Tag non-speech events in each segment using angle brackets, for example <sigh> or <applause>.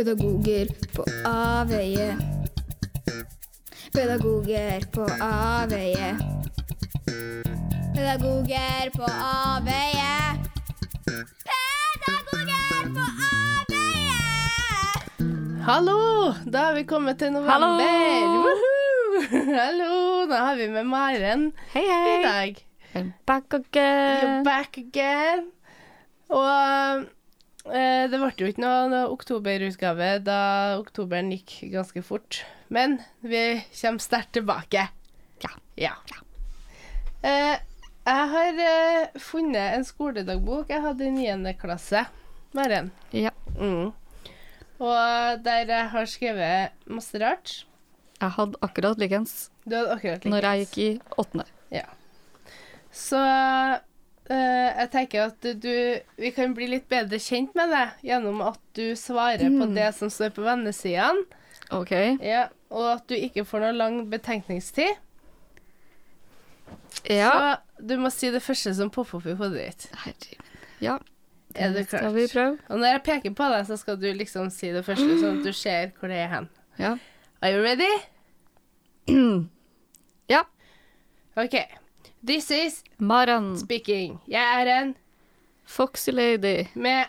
Pedagoger på avveie. Pedagoger på avveie. Pedagoger på avveie. Pedagoger på avveie! Hallo! Da er vi kommet til november. Hallo! Nå Hallo! Da har vi med Maren Hei, i hei. dag. I'm back You're back again. Og det ble jo ikke noe, noe oktoberutgave da oktoberen gikk ganske fort. Men vi kommer sterkt tilbake. Ja. Ja. ja. jeg har eh, funnet en skoledagbok jeg hadde i 9. klasse. Maren. Ja. Mm. Og der jeg har skrevet masse rart. Jeg hadde akkurat likens Du hadde akkurat likens. når jeg gikk i åttende. Ja. Så eh, jeg tenker at du Vi kan bli litt bedre kjent med deg gjennom at du svarer på Mm. det som står på vennesidene. OK. Ja, og at du ikke får noe lang betenkningstid. Ja. Så du må si det første som popper opp i hodet ditt. Herregud. Ja, Er du det klar? skal vi prøve. Og når jeg peker på deg, så skal du liksom si det første, sånn at du ser hvor det er hen. Ja. Are you ready? <clears throat> ja. OK. This is Maran. speaking. Jeg er en Foxy lady. med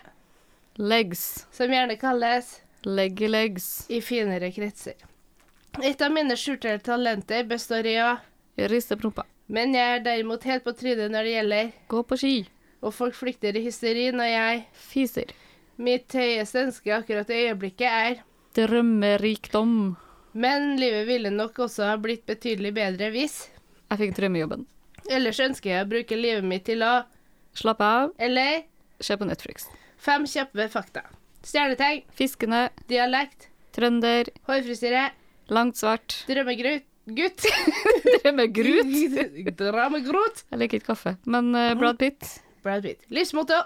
Legs. som gjerne kalles Leggy legs. i finere kretser. Et av mine skjulte talenter består i å Riste prompa. Men jeg er derimot helt på trynet når det gjelder, Gå på ski. og folk flykter i hysteri når jeg Fiser. Mitt høyeste ønske akkurat i øyeblikket er Drømmerikdom. Men livet ville nok også ha blitt betydelig bedre hvis Jeg fikk drømmejobben. Ellers ønsker jeg å bruke livet mitt til å Slappe av. Eller Se på Netflix. fem kjappe fakta. Stjernetegn, Fiskene. dialekt, Trønder. hårfrisyre, Langt svart. drømmegrut Gutt. <laughs> Drømmegrut. <laughs> Drømmegrut. Jeg liker ikke kaffe. Men uh, Brad Pitt. Brad Pitt. Livsmotto.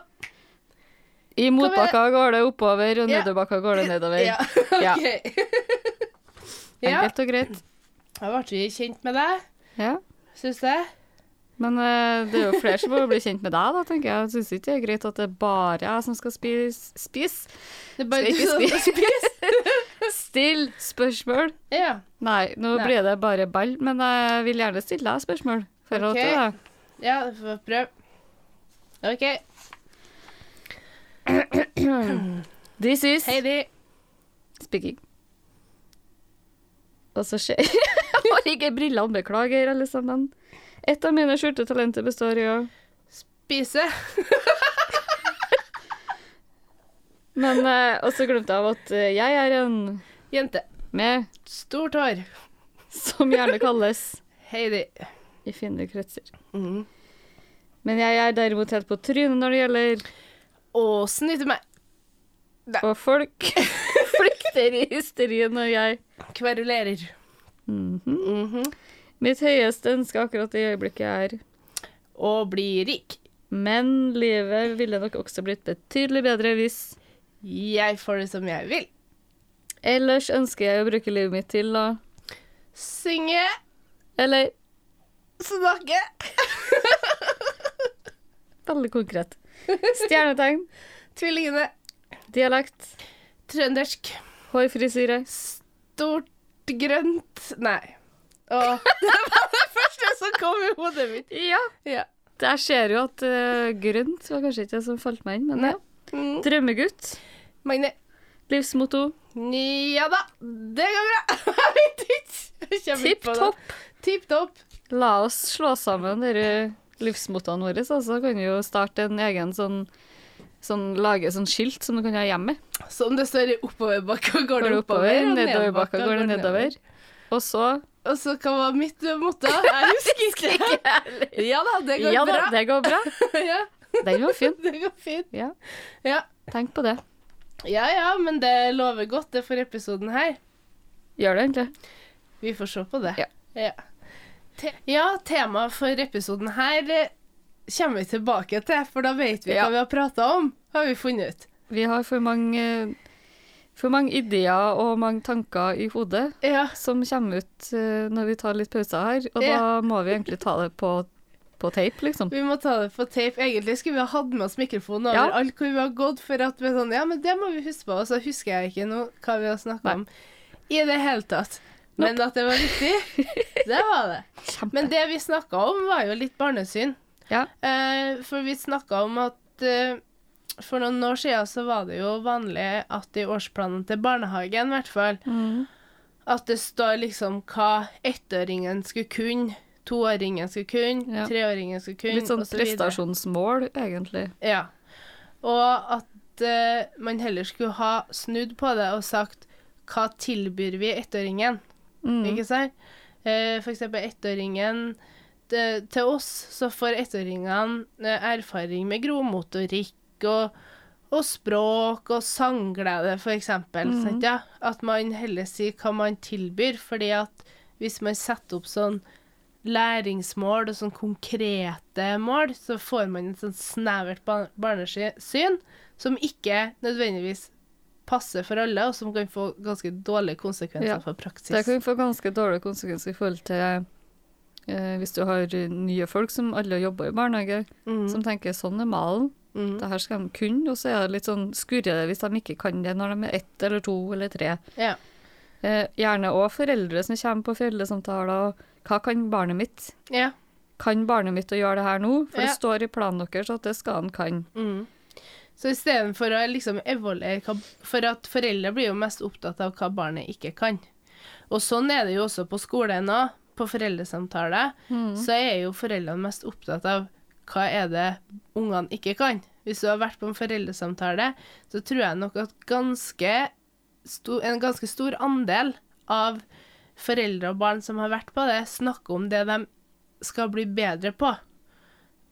I motbakka går det oppover, og Ja. nedoverbakka går det <laughs> nedover. Ja. Ja. OK. ja. Enkelt og greit. Jeg ble kjent med deg, Ja. syns jeg. Men uh, det er jo flere som må bli kjent med deg, da, tenker jeg. Jeg syns ikke det er greit at det er bare jeg som skal spise. Spis. Det er bare Skal ikke spise. <laughs> Still spørsmål. Ja. Nei, nå Nei. blir det bare ball, men jeg vil gjerne stille deg spørsmål. For okay. å det? Ja, du får prøve. OK. <clears throat> This is Heidi. speaking. Og så skjer <laughs> Jeg har ikke brillene, beklager, alle sammen. Et av mine skjulte talenter består i å Spise. <laughs> Men eh, også glemte jeg av at eh, jeg er en Jente. med Stort hår. som gjerne kalles Heidi. i fine kretser. Mhm. Men jeg er derimot helt på trynet når det gjelder Og snyte meg. Og folk <laughs> flykter i hysteriet når jeg Kverulerer. Mhm. Mhm. Mitt høyeste ønske akkurat i øyeblikket er Å bli rik. Men livet ville nok også blitt betydelig bedre hvis Jeg får det som jeg vil. Ellers ønsker jeg å bruke livet mitt til å Synge. Eller Snakke. <laughs> veldig konkret. Stjernetegn, Tvillingene. dialekt, Trøndersk. hårfrisyre. Stort grønt Nei. Åh, <laughs> det var det første som kom i hodet mitt. Ja. Ja. Jeg ser jo at uh, grønt var kanskje ikke det som falt meg inn, men Nei. ja. Mm. Drømmegutt. Magne. Livsmotto. Ja da, det går bra. <laughs> Jeg vet ikke. Tipp topp. Tipp topp. La oss slå sammen dere livsmottoene våre, så så kan vi jo starte en egen sånn Sånn, lage sånn skilt som du kan ha hjemme. Som det står i oppoverbakka, går Går det oppover. oppover, og nedoverbakka går det nedover. Og så Og så hva var mitt motto? <laughs> Jeg husker ikke. Ja da, det går Ja da, bra. det går bra. <laughs> ja, Den var fin. <laughs> Den går fint. Ja, Ja. tenk på det. ja ja, men det lover godt det for episoden her. Gjør det egentlig. Vi får se på det. Ja. Ja, Te ja temaet for episoden her eh, kommer vi tilbake til, for da vet vi hva vi har prata om, har vi funnet ut. Vi har for mange for mange ideer og mange tanker i hodet Ja. som kommer ut eh, når vi tar litt pauser her, og da må vi egentlig ta det på på tape, liksom. Vi må ta det på tape. Egentlig skulle vi ha hatt med oss mikrofonen Ja. alt hvor vi har gått, for at vi er sånn Ja, men det må vi huske på. Og så husker jeg ikke noe hva vi har snakka om i det hele tatt. Men at det var viktig, <laughs> det var det. Kjempe. Men det vi snakka om, var jo litt barnesyn. Ja. Uh, for vi snakka om at eh, for noen år siden så var det jo vanlig at i årsplanen til barnehagen, i hvert fall, Mm. at det står liksom hva ettåringen skulle kunne, toåringen skulle kunne, Ja. treåringen skulle kunne, Litt sånn prestasjonsmål, egentlig. Ja. Og at uh, man heller skulle ha snudd på det og sagt hva tilbyr vi ettåringen? Mm. Ikke sant? Uh, for eksempel ettåringen Til oss så får ettåringene eh, erfaring med grovmotorikk og, og språk og sangglede, eksempel. Mhm. Ja? At man heller sier hva man tilbyr, fordi at hvis man setter opp sånn læringsmål og sånn konkrete mål, så får man et sånn snevert barnesyn som ikke nødvendigvis passer for alle, og som kan få ganske dårlige konsekvenser Ja. for praksis. Det kan få ganske dårlige konsekvenser i forhold til eh, hvis du har nye folk som alle jobber i barnehage, Mm, som tenker sånn er malen, mm. det her skal de kunne, og så er det litt sånn skurrer det hvis de ikke kan det når de er ett eller to eller tre. Ja. Eh, gjerne òg foreldre som kommer på foreldresamtaler og hva kan barnet mitt? ja. Kan barnet mitt å gjøre det her nå? For Ja. det står i planen deres at det skal han kan. Mm. Så istedenfor å liksom evaluere For at foreldre blir jo mest opptatt av hva barnet ikke kan. Og sånn er det jo også på skolen òg. På foreldresamtale så er jo foreldrene mest opptatt av hva er det ungene ikke kan. Hvis du har vært på en foreldresamtale, så tror jeg nok at ganske sto, en ganske stor andel av foreldre og barn som har vært på det, snakker om det de skal bli bedre på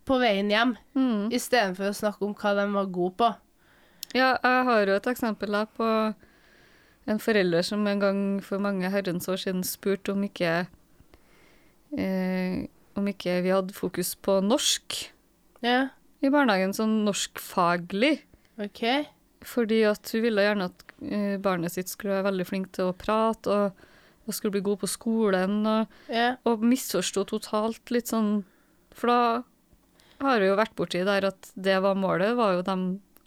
på veien hjem, Mm. istedenfor å snakke om hva de var gode på. Ja, jeg har jo et eksempel da på en forelder som en gang for mange herrens år siden spurte om ikke eh, om ikke vi hadde fokus på norsk Ja, i barnehagen, sånn norskfaglig. OK. Fordi at hun ville gjerne at eh, barnet sitt skulle være veldig flink til å prate og, og skulle bli god på skolen, og, Ja. og misforstå totalt litt sånn For da har hun jo vært borti der at det var målet, var jo de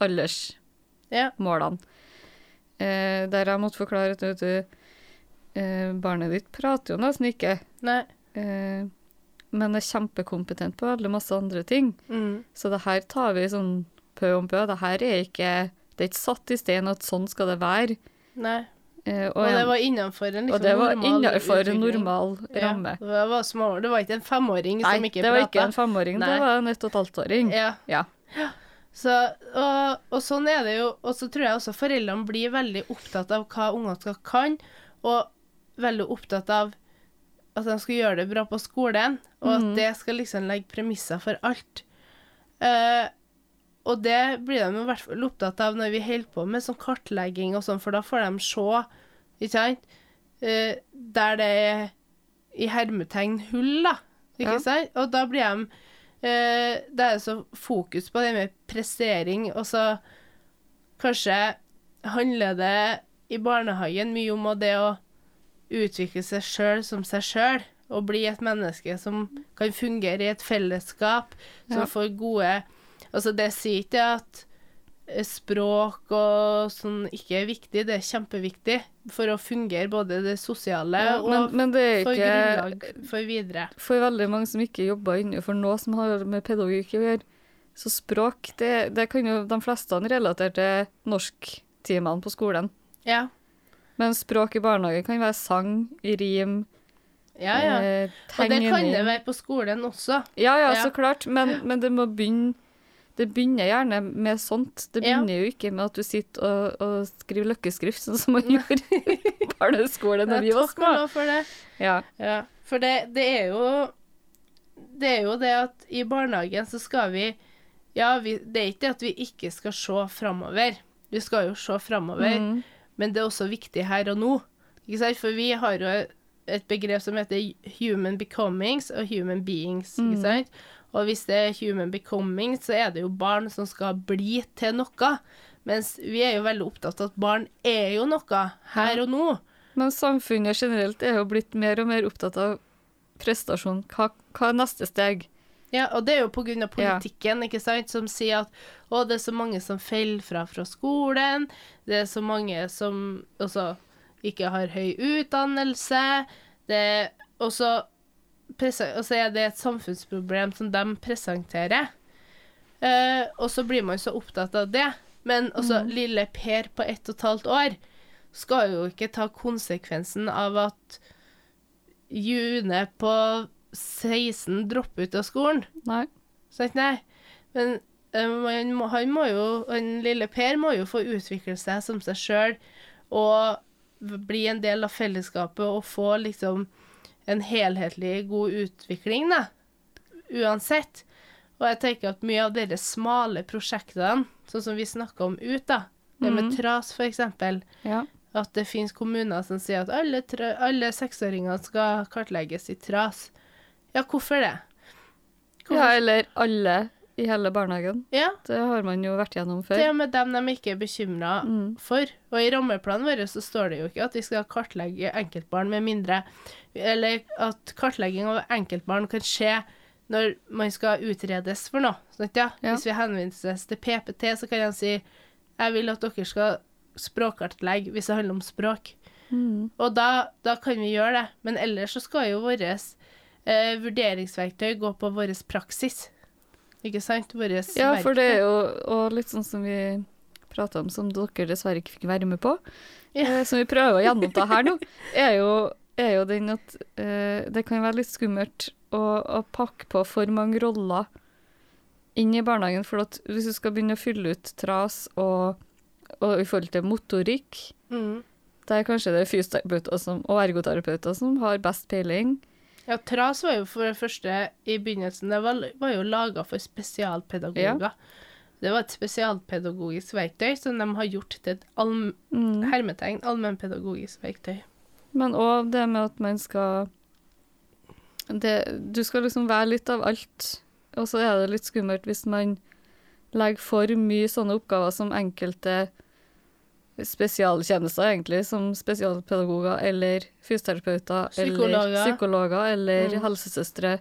aldersmålene. Ja. Eh, der jeg måtte forklare at vet du, eh, barnet ditt prater jo nesten ikke, Nei. eh, men er kjempekompetent på veldig masse andre ting. Mm. Så det her tar vi sånn pø om pø. Det her er ikke det er ikke satt i stein at sånn skal det være. Nei. Eh, Og, det var innenfor en liksom, det var normal en normal ramme. Ja, det, var små, det var ikke en femåring Nei, som ikke det var ikke en femåring, Nei. det var en ett og et halvt åring. Ja. Ja. Så, og, og sånn er det jo. Og så tror jeg også foreldrene blir veldig opptatt av hva ungene skal kan, og veldig opptatt av at de skal gjøre det bra på skolen, og at Mhm. det skal liksom legge premisser for alt. Eh, og det blir de i hvert fall opptatt av når vi holder på med sånn kartlegging og sånn, for da får de se, ikke sant, eh, der det er i hermetegn hull, da. Ikke Ja. sant? Og da blir de eh, Det er så fokus på det med prestering, og så kanskje handler det i barnehagen mye om det å utvikle seg sjøl som seg sjøl, og bli et menneske som kan fungere i et fellesskap, som Ja. får gode Altså, det sier ikke at eh, språk og sånn ikke er viktig, det er kjempeviktig for å fungere både det sosiale Ja, og men, men det er for grunnlag for videre. For veldig mange som ikke jobber innenfor noe som har med pedagogikk å gjøre, så språk, det, det kan jo de fleste relatere til norsktimene på skolen. Ja. Men språk i barnehage kan være sang, rim, Ja, ja. eh, Og det kan det være på skolen også. Ja, ja, Ja. så klart, men, men det må begynne Det begynner gjerne med sånt. Det Ja. begynner jo ikke med at du sitter og, og skriver løkkeskrift, sånn som man gjorde i <laughs> barneskolen da vi var små. for det. Ja. Ja, for det, det er jo Det er jo det at i barnehagen så skal vi Ja, vi, det er ikke det at vi ikke skal se framover. Vi skal jo se framover, Mm. Men det er også viktig her og nå. For vi har jo et begrep som heter human becomings og human beings. Ikke Mm. sant? Og hvis det er human becoming, så er det jo barn som skal bli til noe. Mens vi er jo veldig opptatt av at barn er jo noe her og nå. Men samfunnet generelt er jo blitt mer og mer opptatt av prestasjon. Hva, hva er neste steg? Ja, og det er jo av politikken, ikke sant, som sier at å, det er så mange som faller fra fra skolen, det er så mange som også ikke har høy utdannelse, det og så er det et samfunnsproblem som de presenterer. Uh, og så blir man så opptatt av det. Men også lille Per på ett og et halvt år skal jo ikke ta konsekvensen av at June på 16 dropper ut av skolen. Nei. Sant, nei. Men han må, han må jo, han lille Per må jo få utvikle seg som seg sjøl og bli en del av fellesskapet og få liksom en helhetlig god utvikling, da. Uansett. Og jeg tenker at mye av de smale prosjektene, sånn som vi snakka om ut, da, det med mm. TRAS for eksempel, Ja. at det finnes kommuner som sier at alle, alle seksåringer skal kartlegges i TRAS. Ja, hvorfor det? ja, eller alle i hele barnehagen. Ja, Det har man jo vært gjennom til før. og med dem de ikke er bekymra Mm. for. Og i rammeplanen vår så står det jo ikke at vi skal kartlegge enkeltbarn med mindre Eller at kartlegging av enkeltbarn kan skje når man skal utredes for noe. Sant, ja? Ja. Hvis vi henvises til PPT, så kan de si jeg vil at dere skal språkkartlegge hvis det handler om språk. Mm. Og da, da kan vi gjøre det. Men ellers så skal jo vårt eh, vurderingsverktøy gå på vår praksis. Ikke sant? Vårt Ja, for det er jo og litt sånn som vi prata om, som dere dessverre ikke fikk være med på, Ja. eh, som vi prøver å gjennomta her nå, er jo, er jo den at eh, det kan være litt skummelt å, å pakke på for mange roller inn i barnehagen. For at hvis du skal begynne å fylle ut tras og, og i forhold til motorikk, Mm. der kanskje det er fysioterapeuter og ergoterapeuter som har best peiling. Ja, TRAS var jo for det første i begynnelsen Det var, var jo laga for spesialpedagoger. Det var et spesialpedagogisk verktøy som de har gjort til et allm Mm. hermetegn allmennpedagogisk verktøy. Men òg det med at man skal det, Du skal liksom være litt av alt, og så er det litt skummelt hvis man legger for mye sånne oppgaver som enkelte spesialtjenester, egentlig, som spesialpedagoger eller fysioterapeuter Psykologer. eller psykologer eller Mm. helsesøstre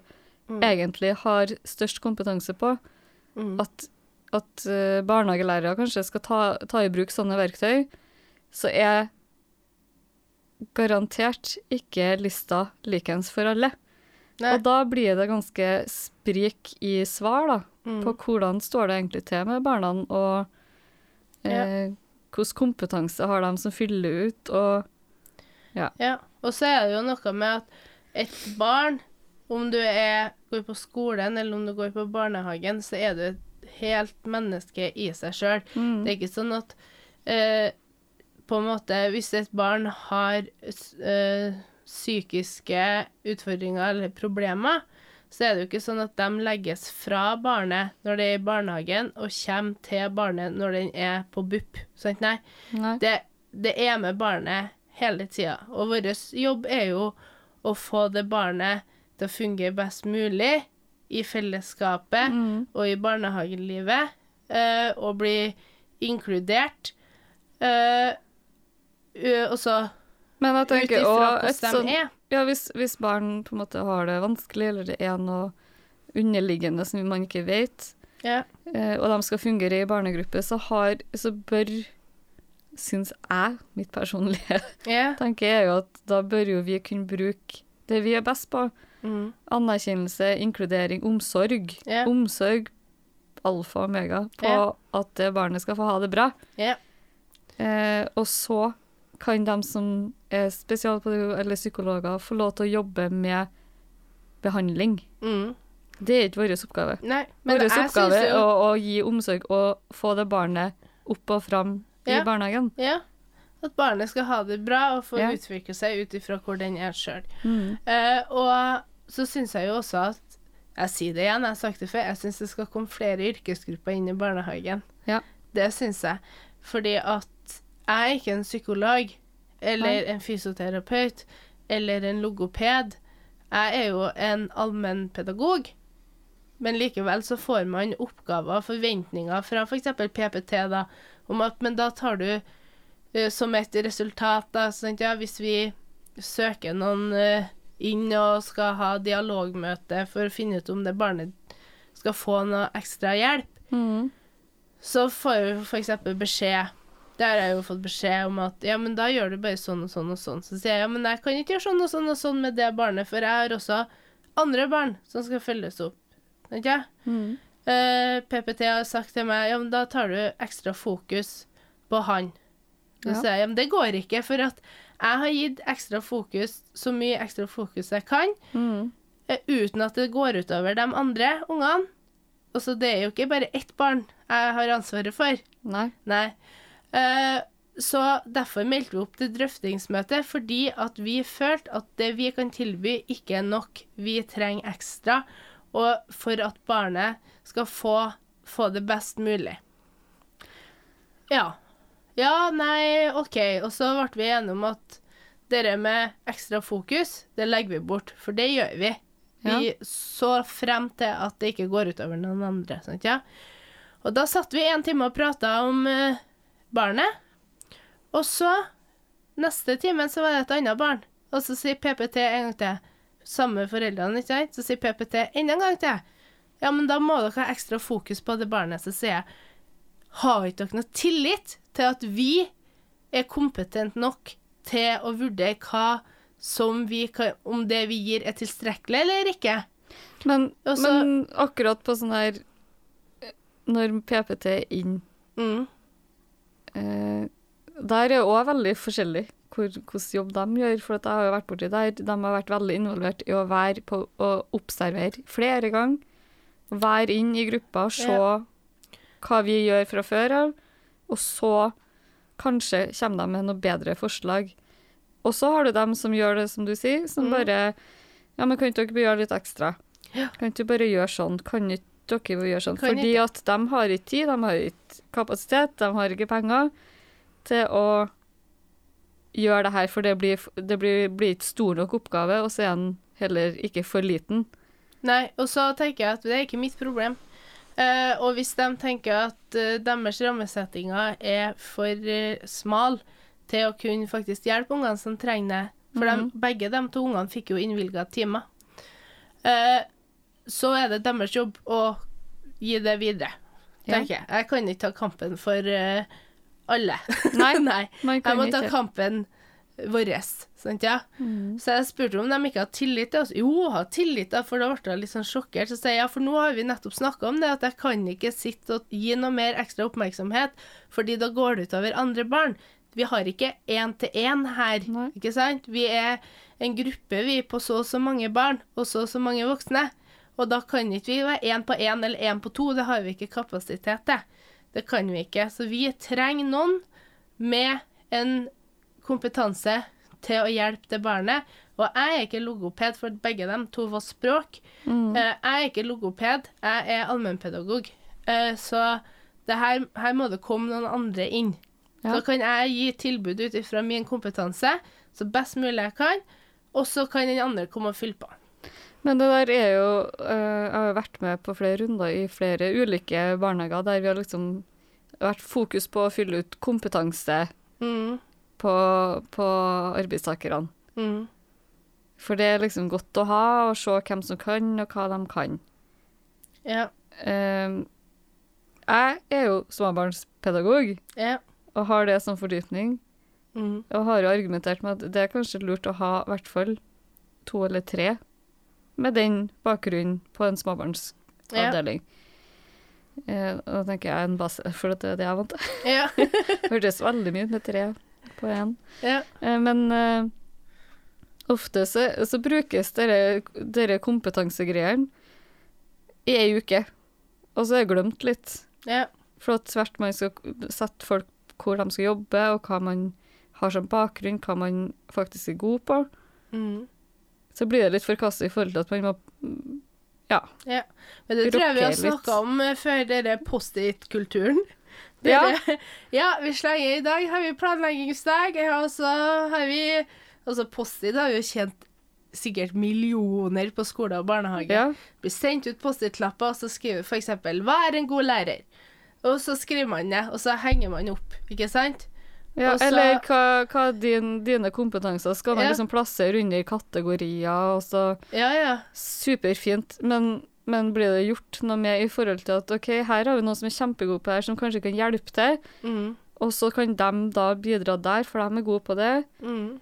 Mm. egentlig har størst kompetanse på. Mm. At, at eh, barnehagelærere kanskje skal ta, ta i bruk sånne verktøy, så er garantert ikke lista likens for alle. Nei. Og da blir det ganske sprik i svar da, Mm. på hvordan står det egentlig til med barna, og eh, hvilken kompetanse har de som fyller ut, og Ja, og så er det jo noe med at et barn, om du er, går på skolen eller om du går på barnehagen, så er du et helt menneske i seg sjøl. mm, Det er ikke sånn at eh, på en måte Hvis et barn har eh, psykiske utfordringer eller problemer, så er det jo ikke sånn at de legges fra barnet når det er i barnehagen, og kommer til barnet når den er på BUP. Sant? Nei. Nei. Det, det er med barnet hele tida. Og vår jobb er jo å få det barnet til å fungere best mulig i fellesskapet Mm. og i barnehagelivet, øh, og bli inkludert. Eh, øh, og så ut ifra hvordan de er. Ja, hvis, hvis barn på en måte har det vanskelig, eller det er noe underliggende som man ikke vet, Ja. eh, og de skal fungere i barnegruppe, så, har, så bør, syns jeg, mitt personlige <laughs> ja. tanke er jo at da bør jo vi kunne bruke det vi er best på. Mm. Anerkjennelse, inkludering, omsorg. Ja. Omsorg, alfa og omega, på at det barnet skal få ha det bra. Ja. Eh, og så kan de som er spesialpedagoger eller psykologer, få lov til å jobbe med behandling. Mm. Det er ikke vår oppgave. Nei, men Vår oppgave er å, å gi omsorg og få det barnet opp og fram i Ja. barnehagen. ja, at barnet skal ha det bra og få Ja. utvikle seg ut ifra hvor den er sjøl. Mm. Uh, og så syns jeg jo også at Jeg sier det igjen, jeg har sagt det før, jeg syns det skal komme flere yrkesgrupper inn i barnehagen. Ja. Det syns jeg. Fordi at jeg er ikke en psykolog eller Nei. en fysioterapeut eller en logoped. Jeg er jo en allmennpedagog. Men likevel så får man oppgaver og forventninger fra f.eks. PPT da, om at men da tar du uh, som et resultat da, sant, ja, hvis vi søker noen uh, inn og skal ha dialogmøte for å finne ut om det barnet skal få noe ekstra hjelp, Mm. så får vi f.eks. beskjed Der har jeg jo fått beskjed om at ja, men da gjør du bare sånn og sånn og sånn. Så sier jeg ja, men jeg kan ikke gjøre sånn og sånn og sånn med det barnet, for jeg har også andre barn som skal følges opp. Jeg? Mm. Uh, PPT har sagt til meg ja, men da tar du ekstra fokus på han. Så Ja. sier jeg ja, men det går ikke, for at jeg har gitt ekstra fokus, så mye ekstra fokus jeg kan, Mm. uh, uten at det går utover de andre ungene. Og så det er jo ikke bare ett barn jeg har ansvaret for. Nei. Nei. Eh, så derfor meldte vi opp til drøftingsmøte, fordi at vi følte at det vi kan tilby, ikke er nok. Vi trenger ekstra, og for at barnet skal få, få det best mulig. Ja. Ja, nei, OK. Og så ble vi enige om at det med ekstra fokus, det legger vi bort, for det gjør vi. Vi så frem til at det ikke går utover noen andre. Sant, ja? Og da satt vi en time og prata om eh, barnet. Og så, neste timen, så var det et annet barn. Og så sier PPT en gang til. Samme foreldrene, ikke sant? Så sier PPT enda en gang til. Ja, men da må dere ha ekstra fokus på det barnet. Så sier jeg, har ikke dere noe tillit til at vi er kompetent nok til å vurdere hva som vi kan, om det vi gir er tilstrekkelig eller ikke? Men, Også, men akkurat på sånn her eh, Når PPT er inn, Mm. Eh, der er òg veldig forskjellig hvor, hvordan jobb de gjør. For at jeg har jo vært borti der. De har vært veldig involvert i å være på å observere flere ganger. Være inn i gruppa og se Ja. hva vi gjør fra før av. Og så kanskje kommer de med noe bedre forslag. Og så har du dem som gjør det som du sier, som Mm. bare Ja, men kan ikke dere gjøre litt ekstra? Ja. Kan ikke du bare gjøre sånn? Kan ikke dere må gjøre sånn? Kan Fordi ikke. at de har ikke tid, de har ikke kapasitet, de har ikke penger til å gjøre det her, for det blir, det blir, blir ikke stor nok oppgave, og så er den heller ikke for liten. Nei, og så tenker jeg at det er ikke mitt problem. Uh, og hvis de tenker at uh, deres rammesettinger er for uh, smal til å kunne faktisk hjelpe ungene som trenger det, for mm -hmm. de, begge de to ungene fikk jo innvilga timer, eh, så er det deres jobb å gi det videre, Ja. tenker jeg. Jeg kan ikke ta kampen for uh, alle. <laughs> Nei, Nei. Jeg må ta ikke. kampen vår, sant ja? Mm. Så jeg spurte om de ikke hadde tillit til oss. Jo, ha tillit, da, for da ble jeg litt sånn sjokkert. Så sier jeg ja, for nå har vi nettopp snakka om det, at jeg kan ikke sitte og gi noe mer ekstra oppmerksomhet, fordi da går det utover andre barn. Vi har ikke én-til-én her, Nei. ikke sant? Vi er en gruppe, vi, på så og så mange barn, og så og så mange voksne. Og da kan ikke vi være én på én eller én på to, det har vi ikke kapasitet til. Det kan vi ikke. Så vi trenger noen med en kompetanse til å hjelpe det barnet. Og jeg er ikke logoped, for begge dem to var språk. Mm. Eh, Jeg er ikke logoped, jeg er allmennpedagog. Eh, Så det her, her må det komme noen andre inn. Ja. Så kan jeg gi tilbud ut ifra min kompetanse så best mulig jeg kan, og så kan den andre komme og fylle på. Men det der er jo eh, Jeg har jo vært med på flere runder i flere ulike barnehager der vi har liksom vært fokus på å fylle ut kompetanse Mm, på, på arbeidstakerne. mm, For det er liksom godt å ha, og se hvem som kan, og hva de kan. ja, Eh, jeg er jo småbarnspedagog, ja, og har det som fordypning. mm, Og har jo argumentert med at det er kanskje lurt å ha i hvert fall to eller tre med den bakgrunnen på en småbarnsavdeling. Eh, og da tenker jeg en base, for det er det jeg vant til. ja, <laughs> hørtes veldig mye ut med tre på én. ja, Eh, men eh, ofte så, så brukes dere kompetansegreiene i ei uke, og så er det glemt litt. ja, For at hvert man skal sette folk hvor de skal jobbe, og hva man har som bakgrunn, hva man faktisk er god på, mm. Så blir det litt forkastet i forhold til at man må ja. Ja. Men det tror jeg vi har snakka om eh, før, denne Post-It-kulturen. <laughs> Ja. Dere- <laughs> ja, vi slenger i dag har vi planleggingsdag, og så har vi Altså, Post-It har vi jo tjent sikkert millioner på skole og barnehage. ja. blir sendt ut Post-It-lapper, og så skriver vi f.eks. 'Vær en god lærer'. Og så skriver man det, og så henger man opp, ikke sant? Ja også, eller hva, hva din, dine kompetanser skal man Ja. liksom plassere under kategorier, og så Ja, ja. Superfint, men men blir det gjort noe med i forhold til at OK, her har vi noen som er kjempegode på det her, som kanskje kan hjelpe til, Mm. og så kan de da bidra der, for de er gode på det. Mm.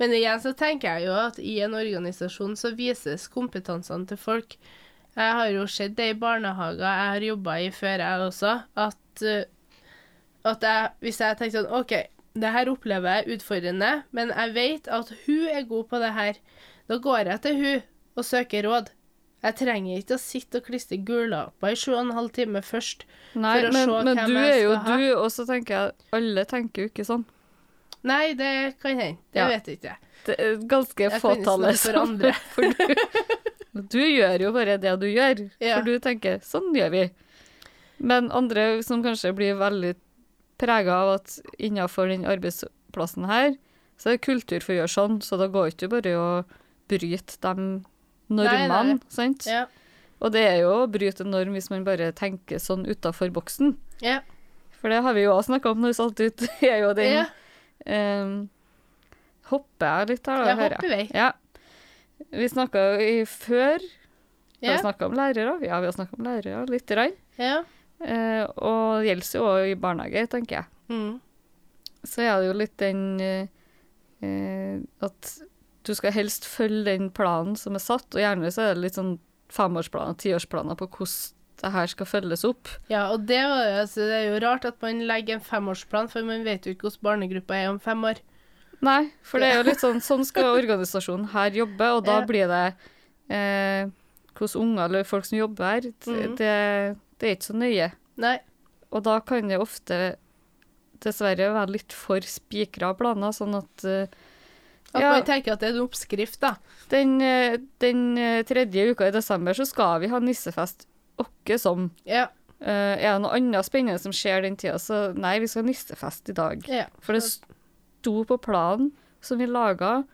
Men igjen så tenker jeg jo at i en organisasjon så vises kompetansene til folk. Jeg har jo sett det i barnehager jeg har jobba i før, jeg også, at, eh, at jeg, hvis jeg tenker sånn OK, det her opplever jeg utfordrende, men jeg vet at hun er god på det her. Da går jeg til hun og søker råd. Jeg trenger ikke å sitte og klistre gullapper i sju og en halv time først. Nei, For å men, se men hvem du jeg er jo ha. du, og så tenker jeg alle tenker jo ikke sånn. Nei, det kan hende. Det Ja. vet ikke jeg. Det er ganske fåtallet som for andre. <laughs> for du, du gjør jo bare det du gjør, Ja. for du tenker sånn gjør vi. Men andre som kanskje blir veldig prega av at innenfor den arbeidsplassen her, så er det kultur for å gjøre sånn, så da går ikke bare å bryte de normene, Nei, nei. sant? Ja. Og det er jo å bryte en norm hvis man bare tenker sånn utafor boksen. Ja. For det har vi jo også snakka om når vi satt ut, <laughs> det er jo den ja. um, hopper jeg litt her, da? Hører hopper vi. Ja. Vi snakka før Har Ja. vi snakka om lærere? Ja, vi har snakka om lærere lite grann. ja. Eh, og det gjelder jo òg i barnehage, tenker jeg. Mm. Så er det jo litt den eh, at du skal helst følge den planen som er satt, og gjerne så er det litt sånn femårsplaner, tiårsplaner på hvordan det her skal følges opp. Ja, og det, altså, det er jo rart at man legger en femårsplan, for man vet jo ikke hvordan barnegruppa er om fem år. Nei, for det er jo litt sånn Sånn skal <laughs> organisasjonen her jobbe, og da Ja. blir det eh, Hvordan unger eller folk som jobber her, det, mm. det, det er ikke så nøye. Nei. Og da kan det ofte dessverre være litt for spikra planer, sånn at uh, At Ja. man tenker at det er en oppskrift, da. den, eh, den eh, tredje uka i desember så skal vi ha nissefest åkke som. Ja. Uh, er det noe annet spennende som skjer den tida, så nei, vi skal ha nissefest i dag. ja. For det sto på planen som vi laga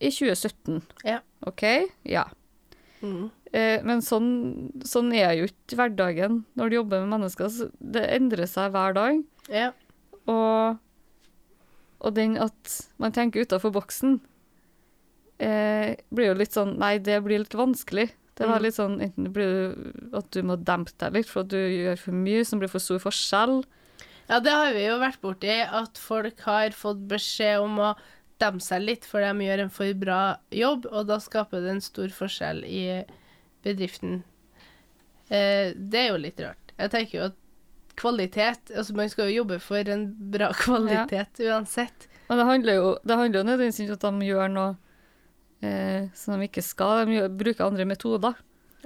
i 2017. Ja. OK? Ja. Mm. Eh, men sånn, sånn er jo ikke hverdagen når du jobber med mennesker. Så det endrer seg hver dag. ja. Og, og den at man tenker utafor boksen, eh, blir jo litt sånn Nei, det blir litt vanskelig. Det var Mm. litt sånn enten blir at du må dempe deg litt for at du gjør for mye, som blir for stor forskjell. Ja, det har vi jo vært borti, at folk har fått beskjed om å dempe seg litt, for de gjør en for bra jobb, og da skaper det en stor forskjell i bedriften. Eh, det er jo litt rart. Jeg tenker jo at kvalitet Altså, man skal jo jobbe for en bra <laughs> kvalitet uansett. Men det handler jo, det handler jo nødvendigvis ikke om at de gjør noe eh, som de ikke skal. De gjør, bruker andre metoder.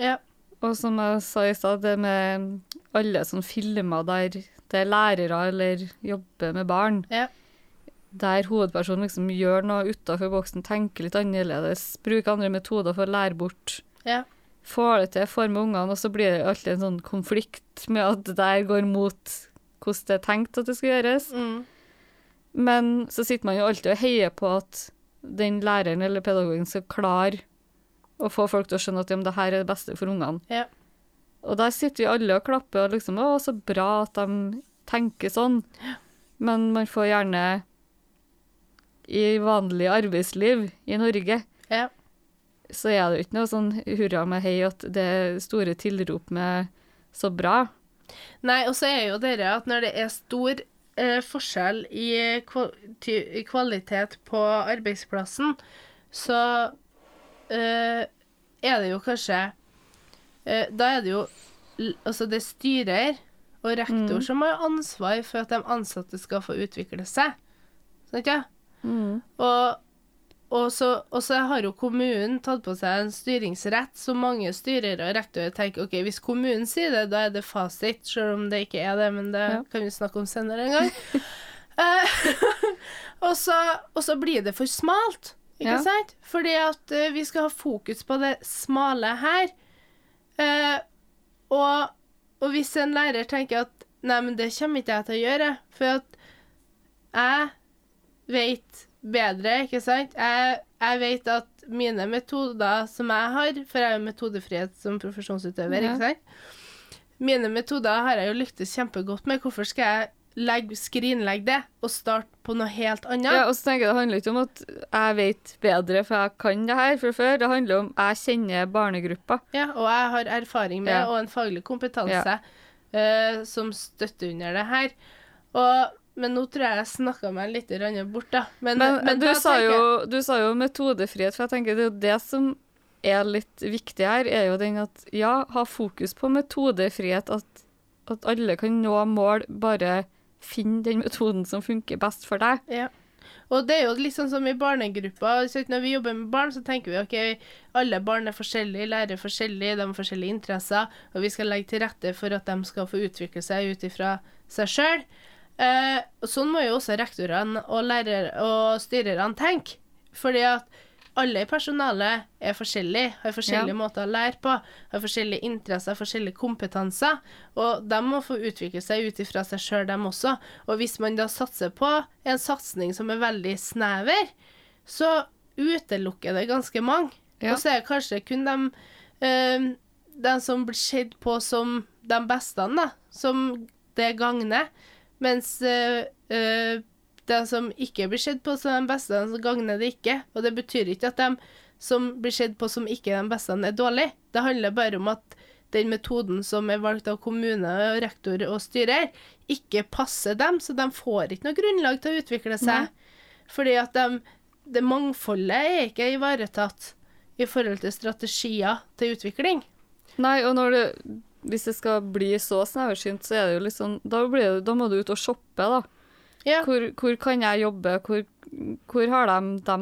Ja. Og som jeg sa i stad, det med alle som filmer der det er lærere eller jobber med barn, Ja. Der hovedpersonen liksom gjør noe utafor boksen, tenker litt annerledes, bruker andre metoder for å lære bort. Ja. Får det til, får med ungene, og så blir det alltid en sånn konflikt med at det der går mot hvordan det er tenkt at det skal gjøres. Mm. Men så sitter man jo alltid og heier på at den læreren eller pedagogen skal klare å få folk til å skjønne at ja, det her er det beste for ungene. Ja. Og der sitter vi alle og klapper og liksom Å, så bra at de tenker sånn. Men man får gjerne i vanlig arbeidsliv i Norge, Ja. så er det jo ikke noe sånn hurra med hei at det er store tilrop med så bra. Nei, og så er jo det at når det er stor eh, forskjell i, kvalitet på arbeidsplassen, så eh, er det jo kanskje eh, Da er det jo Altså, det er styrer og rektor Mm. som har ansvar for at de ansatte skal få utvikle seg. Sant, ja? Og, og, så, og så har jo kommunen tatt på seg en styringsrett, så mange styrere og rektorer tenker ok, hvis kommunen sier det, da er det fasit, selv om det ikke er det, men det Ja. kan vi snakke om senere en gang. <laughs> Eh, <laughs> og, så, og så blir det for smalt, ikke Ja. sant? Fordi at uh, vi skal ha fokus på det smale her. Uh, og, og hvis en lærer tenker at nei, men det kommer ikke jeg til å gjøre, for at jeg vet bedre, ikke sant? Jeg, jeg vet at mine metoder som jeg har, for jeg har jo metodefrihet som profesjonsutøver, Ja. ikke sant? Mine metoder har jeg jo lyktes kjempegodt med. Hvorfor skal jeg legg, skrinlegge det og starte på noe helt annet. Ja, og så tenker jeg Det handler ikke om at jeg vet bedre, for jeg kan det her fra før. Det handler om jeg kjenner barnegruppa. Ja, og jeg har erfaring med Ja. og en faglig kompetanse eh, som støtter under det her. Og, men nå tror jeg jeg snakka meg litt bort, da. Men, Men, men du, da sa jo, du sa jo metodefrihet, for jeg tenker det er jo det som er litt viktig her, er jo den at ja, ha fokus på metodefrihet, at, at alle kan nå mål, bare finn den metoden som funker best for deg. Ja. Og det er jo litt sånn som i barnegruppa. Når vi jobber med barn, så tenker vi ok, alle barn er forskjellige, lærer forskjellig, de har forskjellige interesser, og vi skal legge til rette for at de skal få utvikle seg ut ifra seg sjøl. Eh, sånn må jo også rektorene og lærere og styrerne tenke. Fordi at alle i personalet er forskjellige, har forskjellige Ja. måter å lære på, har forskjellige interesser, forskjellige kompetanser, og de må få utvikle seg ut ifra seg sjøl, dem også. Og hvis man da satser på en satsing som er veldig snever, så utelukker det ganske mange. Ja. Og så er det kanskje kun de, eh, de som blir sett på som de beste, da, som det gagner. Mens øh, øh, de som ikke blir sett på som de beste, så gagner det ikke. Og det betyr ikke at de som blir sett på som ikke de beste, er dårlige. Det handler bare om at den metoden som er valgt av kommune, rektor og styrer, ikke passer dem, så de får ikke noe grunnlag til å utvikle seg. Fordi at de, det mangfoldet er ikke ivaretatt i forhold til strategier til utvikling. Nei, og når det, hvis det skal bli så sneversynt, så er det jo sånn Da, blir det, da må du ut og shoppe, da. Ja. Hvor, hvor kan jeg jobbe? Hvor, hvor har de de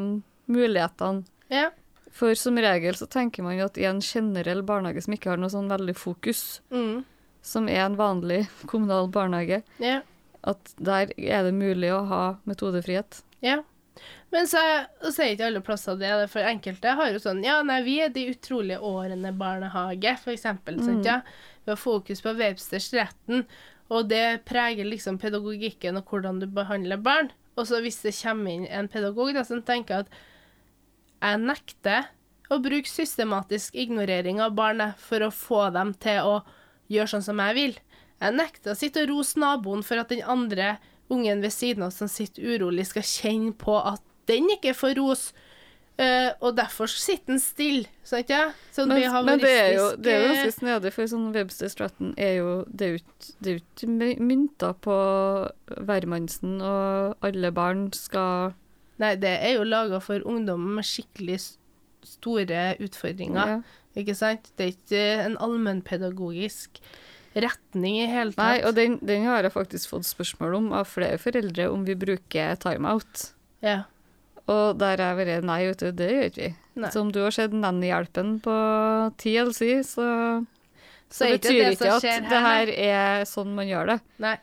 mulighetene? Ja. For som regel så tenker man jo at i en generell barnehage som ikke har noe sånn veldig fokus, Mm. som er en vanlig kommunal barnehage, ja. at der er det mulig å ha metodefrihet. Ja. Men så, så er ikke alle plasser det. For enkelte har jo sånn Ja, nei, vi er de utrolige årene barnehage, for eksempel. Sant, ja? Vi har fokus på Websters retten, og det preger liksom pedagogikken og hvordan du behandler barn. Og så hvis det kommer inn en pedagog da, som tenker at jeg nekter å bruke systematisk ignorering av barnet for å få dem til å gjøre sånn som jeg vil. Jeg nekter å sitte og rose naboen for at den andre ungen ved siden av som sitter urolig, skal kjenne på at den ikke får ros. Eh, og derfor sitter den stille, sant ja? Sånn Men, men det er jo det er ganske snedig, for sånn Webster Stratton er jo Det er jo ikke- det er jo ikke my- mynta på hvermannsen, og alle barn skal Nei, det er jo laga for ungdommen med skikkelig store utfordringer, ja. ikke sant? Det er ikke en allmennpedagogisk retning i hele tatt. Nei, og den, den har jeg faktisk fått spørsmål om av flere foreldre, om vi bruker timeout. ja. Og der har jeg vært nei, vet du, det gjør ikke vi. Nei. Så om du har sett Nannyhjelpen på TLC, så, så, Så er betyr det ikke som at her, det her, er sånn man gjør det. Nei.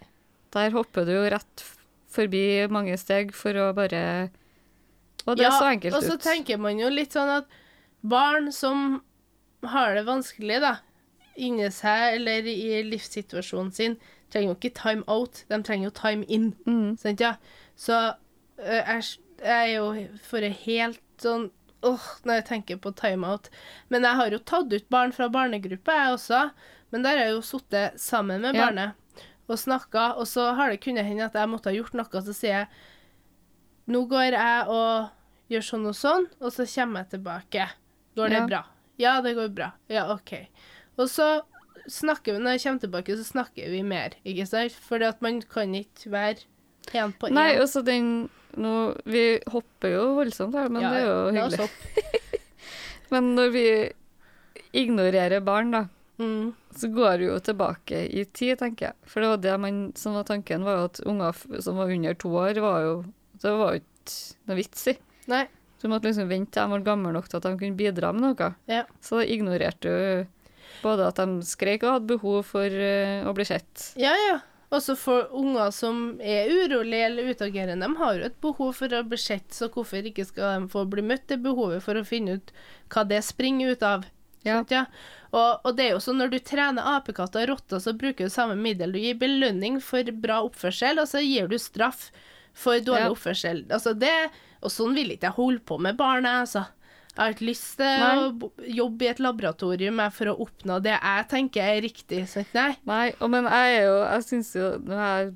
Der hopper du jo rett forbi mange steg for å bare Og det ja, så enkelt ut. og så ut. tenker man jo litt sånn at barn som har det vanskelig, da, inni seg eller i livssituasjonen sin, trenger jo ikke time out, de trenger jo time in. Mm. Sant, ja? Så jeg, jeg er jo for det helt sånn åh, når jeg tenker på timeout. Men jeg har jo tatt ut barn fra barnegruppa, jeg også. Men der har jeg jo sittet sammen med Ja. barnet og snakka, og så har det kunnet hende at jeg måtte ha gjort noe, så sier jeg nå går jeg og gjør sånn og sånn, og så kommer jeg tilbake. Går det Ja. bra? Ja, det går bra. Ja, OK. Og så snakker vi, når jeg kommer tilbake, så snakker vi mer, ikke sant? For man kan ikke være én på én. Nei, også den nå, Vi hopper jo voldsomt her, men Ja, det er jo hyggelig. <laughs> Men når vi ignorerer barn, da, Mm. så går vi jo tilbake i tid, tenker jeg. For det var det man, som var tanken, var jo at unger som var under to år, var jo Det var jo ikke noe vits i. Nei. Du måtte liksom vente til de var gamle nok til at de kunne bidra med noe. Ja. Så da ignorerte du både at de skrek og hadde behov for eh, å bli sett. Ja, ja. Også for unger som er urolige eller utagerende, de har jo et behov for å bli sett, så hvorfor ikke skal de få bli møtt det behovet for å finne ut hva det springer ut av? Ja. Ja? Og, og det er jo sånn når du trener apekatter og rotter, så bruker du samme middel. Du gir belønning for bra oppførsel, og så gir du straff for dårlig Ja. oppførsel. Altså det, og sånn vil ikke jeg holde på med barnet, altså. Jeg har ikke lyst til Nei. å jobbe i et laboratorium for å oppnå det jeg tenker er riktig. Sant? Nei. Nei, og men jeg er jo Jeg syns jo Nå er jeg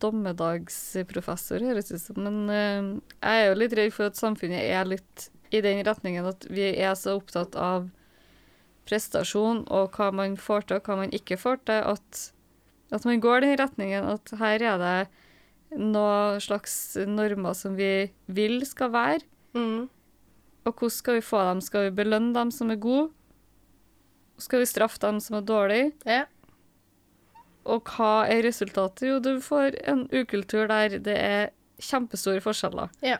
dommedagsprofessor, høres ut som. Men uh, jeg er jo litt redd for at samfunnet er litt i den retningen at vi er så opptatt av prestasjon og hva man får til og hva man ikke får til, at, at man går den retningen at her er det noen slags normer som vi vil skal være. Mm. Og hvordan skal vi få dem? Skal vi belønne dem som er gode? Skal vi straffe dem som er dårlige? Ja. Og hva er resultatet? Jo, du får en ukultur der det er kjempestore forskjeller. Ja.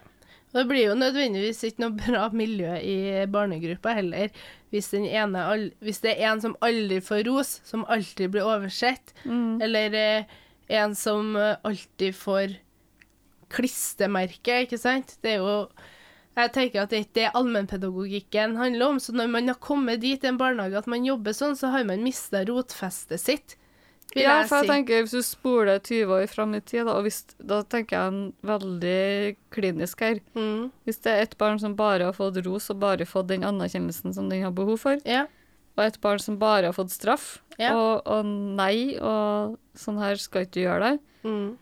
Og det blir jo nødvendigvis ikke noe bra miljø i barnegruppa heller, hvis, den ene, hvis det er en som aldri får ros, som alltid blir oversett, eller eh, en som eh, alltid får klistremerke, ikke sant? Det er jo Jeg tenker at det er ikke det allmennpedagogikken handler om. Så når man har kommet dit i en barnehage at man jobber sånn, så har man mista rotfestet sitt. Ja, for jeg si. tenker hvis du spoler 20 år fram i tid, da, og hvis, da tenker jeg en veldig klinisk her. Mm. Hvis det er et barn som bare har fått ros og bare fått den anerkjennelsen som den har behov for, Ja. og et barn som bare har fått straff Ja. og, og nei og sånn her skal ikke du gjøre det, Mm.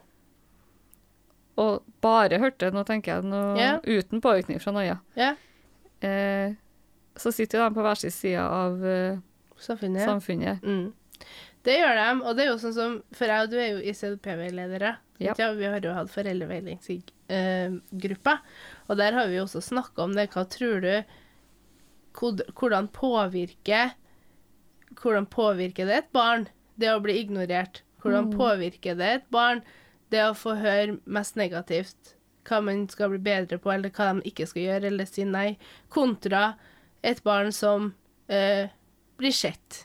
Og bare hørte, nå tenker jeg noe yeah. uten påvirkning fra noia, yeah. eh, så sitter de på hver sin side av eh, Samfunnet. samfunnet. Mm. Det gjør de, og det er jo sånn som For jeg og du er jo ICDP-veiledere. Ja. Ja. Vi har jo hatt foreldreveiledningsgruppa, og der har vi jo også snakka om det. Hva tror du Hvordan påvirker Hvordan påvirker det et barn, det å bli ignorert? Hvordan påvirker det et barn, det å få høre mest negativt? Hva man skal bli bedre på, eller hva de ikke skal gjøre, eller si nei? Kontra et barn som eh, blir sett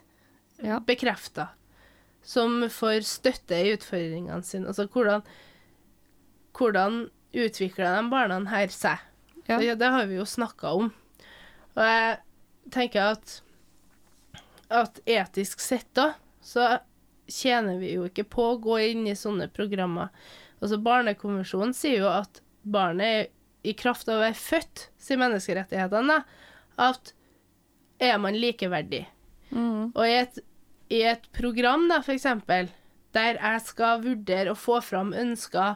Ja. bekrefta, som får støtte i utfordringene sine. Altså hvordan, hvordan utvikler de barna her seg? Ja. Det, det har vi jo snakka om. Og jeg tenker at at etisk sett da, så tjener vi jo ikke på å gå inn i sånne programmer. Altså Barnekonvensjonen sier jo at barnet i kraft av å være født, sier menneskerettighetene, at er man likeverdig. Mm. Og i et, i et program, da, for eksempel, der jeg skal vurdere å få fram ønska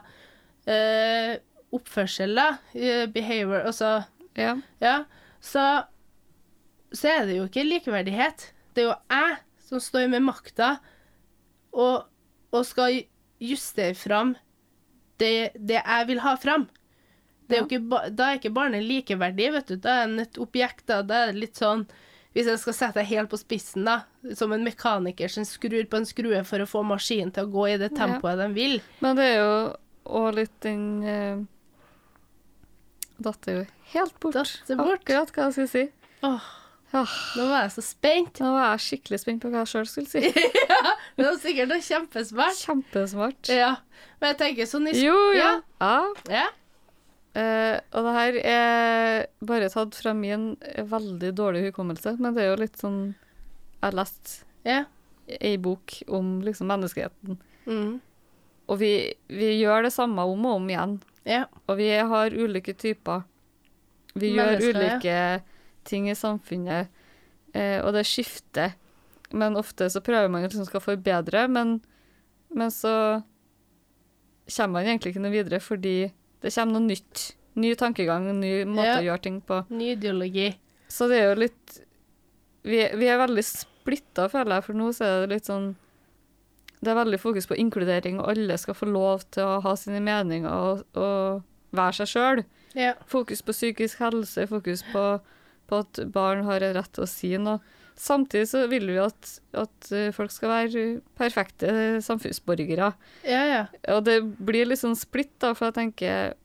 eh, oppførsel, da, eh, behavior, altså Ja. Ja, så, så er det jo ikke likeverdighet. Det er jo jeg som står med makta og, og skal justere fram det, det jeg vil ha fram. Det er ikke, da er ikke barnet likeverdig, vet du. Da er den et objekt. Da, da er det litt sånn Hvis jeg skal sette deg helt på spissen, da, som en mekaniker som skrur på en skrue for å få maskinen til å gå i det Ja. tempoet de vil. Men det er jo òg litt den uh, Datt jo helt bort. Bort? Akkurat hva jeg skulle si. Åh, nå var jeg så spent. nå var jeg skikkelig spent på hva jeg sjøl skulle si. <laughs> ja, Det var sikkert noe kjempesmart. Kjempesmart. Ja, men jeg tenker sånn i Jo, ja. Ja. ja. Eh, og det her er bare tatt fra min veldig dårlige hukommelse, men det er jo litt sånn Jeg har lest yeah. ei bok om liksom menneskeheten, Mm. og vi, vi gjør det samme om og om igjen. Ja. Og vi har ulike typer. Vi gjør ulike ja. Ting i samfunnet, eh, og det skifter. Men ofte så prøver man liksom skal forbedre, men, men så kommer man egentlig ikke noe videre fordi det kommer noe nytt. Ny tankegang, ny måte Ja. å gjøre ting på. Ny ideologi. Så det er jo litt Vi, vi er veldig splitta, føler jeg, for nå så er det litt sånn Det er veldig fokus på inkludering, og alle skal få lov til å ha sine meninger og, og være seg sjøl. Ja. Fokus på psykisk helse, fokus på, på at barn har en rett til å si noe. Samtidig så vil vi at, at eh, folk skal være perfekte samfunnsborgere. Ja, ja. Og det blir litt sånn splitt, da, for jeg tenker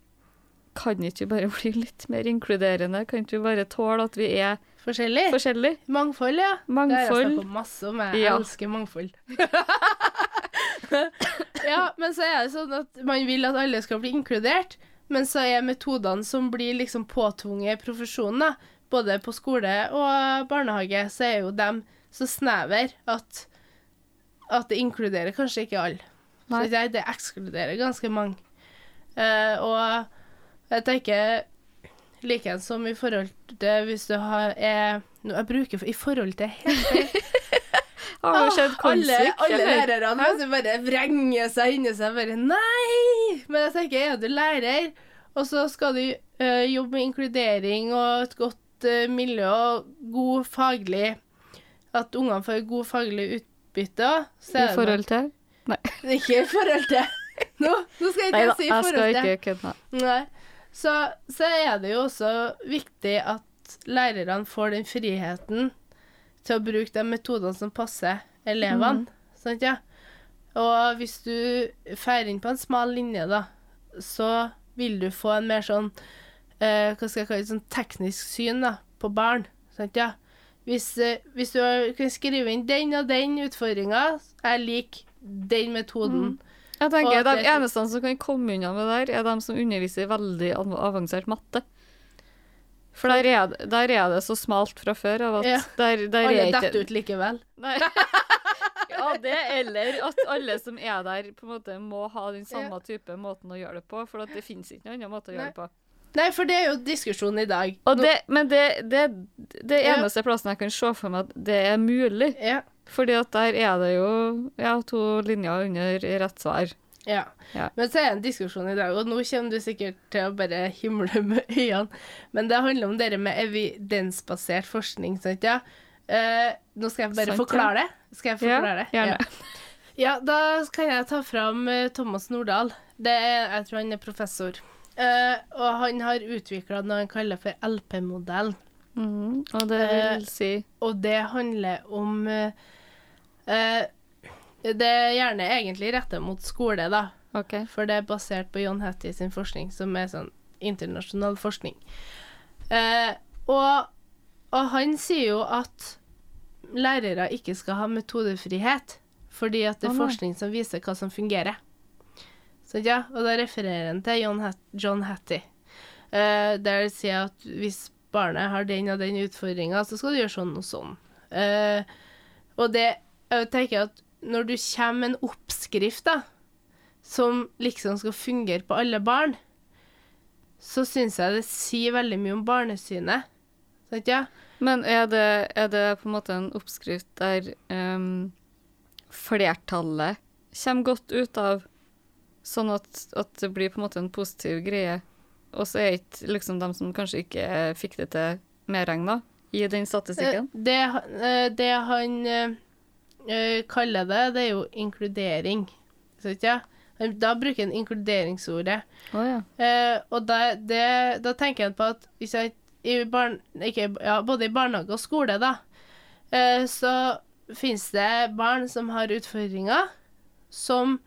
Kan ikke vi bare <laughs> bli litt mer inkluderende? Kan ikke vi bare tåle at vi er Forskjellig. forskjellige? Mangfold, ja. Det har jeg Mangfold. snakket masse om. Jeg Ja. elsker mangfold. <laughs> ja, men så er det sånn at man vil at alle skal bli inkludert, men så er metodene som blir liksom påtvunget profesjonen, da, både på skole og barnehage, så er jo dem så snever at, at det inkluderer kanskje ikke alle. Så det, det ekskluderer ganske mange. Uh, og jeg tenker Likeens som i forhold til hvis du har er, nå, Jeg bruker i forhold til helt. <laughs> Har du sett alle, alle lærerne vet bare vrenger seg inni seg bare Nei! Men jeg tenker, er du lærer, og så skal du uh, jobbe med inkludering og et godt eh, miljø og god faglig At ungene får god faglig utbytte, så I forhold til? Nei. <laughs> Ikke i forhold til Nå, nå skal jeg ikke da, si i jeg forhold skal til. ikke kødde. Nei. Så, så er det jo også viktig at lærerne får den friheten til å bruke de metodene som passer elevene. Sant, ja? Og hvis du feirer inn på en smal linje, da, så vil du få en mer sånn eh, Hva skal jeg kalle det, sånn teknisk syn da, på barn. Sant, ja? Hvis, eh, hvis du kan skrive inn den og den utfordringa, jeg liker den metoden. Jeg tenker Og De eneste som kan komme unna med det der, er de som underviser i veldig av- avansert matte. For der er, det- der er det så smalt fra før av at Ja. der, der Alle er ikke detter ut likevel. Nei. <laughs> Ja, det eller at alle som er der, på en måte må ha den samme type måten å gjøre det på. For at det finnes ikke noen annen måte å gjøre det på. Nei, for det er jo diskusjonen i dag. Og det, men det, det, det Ja. eneste plassen jeg kan se for meg at det er mulig. Ja. Fordi at der er det jo ja, to linjer under rett svar. ja. Ja. Men så er det en diskusjon i dag, og nå kommer du sikkert til å bare himle med øynene, men det handler om det med evidensbasert forskning, sant ja? Uh, nå skal jeg bare Sant, ja. forklare det. Skal jeg forklare det? gjerne. Ja. ja, da kan jeg ta fram eh, Thomas Nordahl. Det er, jeg tror han er professor. Eh, og han har utvikla noe han kaller for LP-modell. Mm, Og det Eh, vil si Og det handler om uh, eh, Det er gjerne egentlig retta mot skole, da. Okay. For det er basert på John Hattie sin forskning, som er sånn internasjonal forskning. Eh, og, og han sier jo at lærere ikke skal ha metodefrihet, fordi at det er forskning som viser hva som fungerer. Så ja, Og da refererer han til John, Hat John Hattie, uh, der det sier at hvis barnet har den og den utfordringa, så skal du gjøre sånn og sånn. Uh, og det jeg tenker at når du kommer med en oppskrift, da, som liksom skal fungere på alle barn, så syns jeg det sier veldig mye om barnesynet. Sant, ja? Men er det, er det på en måte en oppskrift der um, flertallet kommer godt ut av, sånn at, at det blir på en måte en positiv greie, og så er ikke liksom de som kanskje ikke fikk det til, medregna i den statistikken? Eh, Det, eh, det han eh, kaller det, det er jo inkludering. Han- Da bruker han inkluderingsordet. Oh, ja. Og da, det, da tenker jeg på at jeg, i barn, ikke, ja, både i barnehage og skole, da, så finnes det barn som har utfordringer som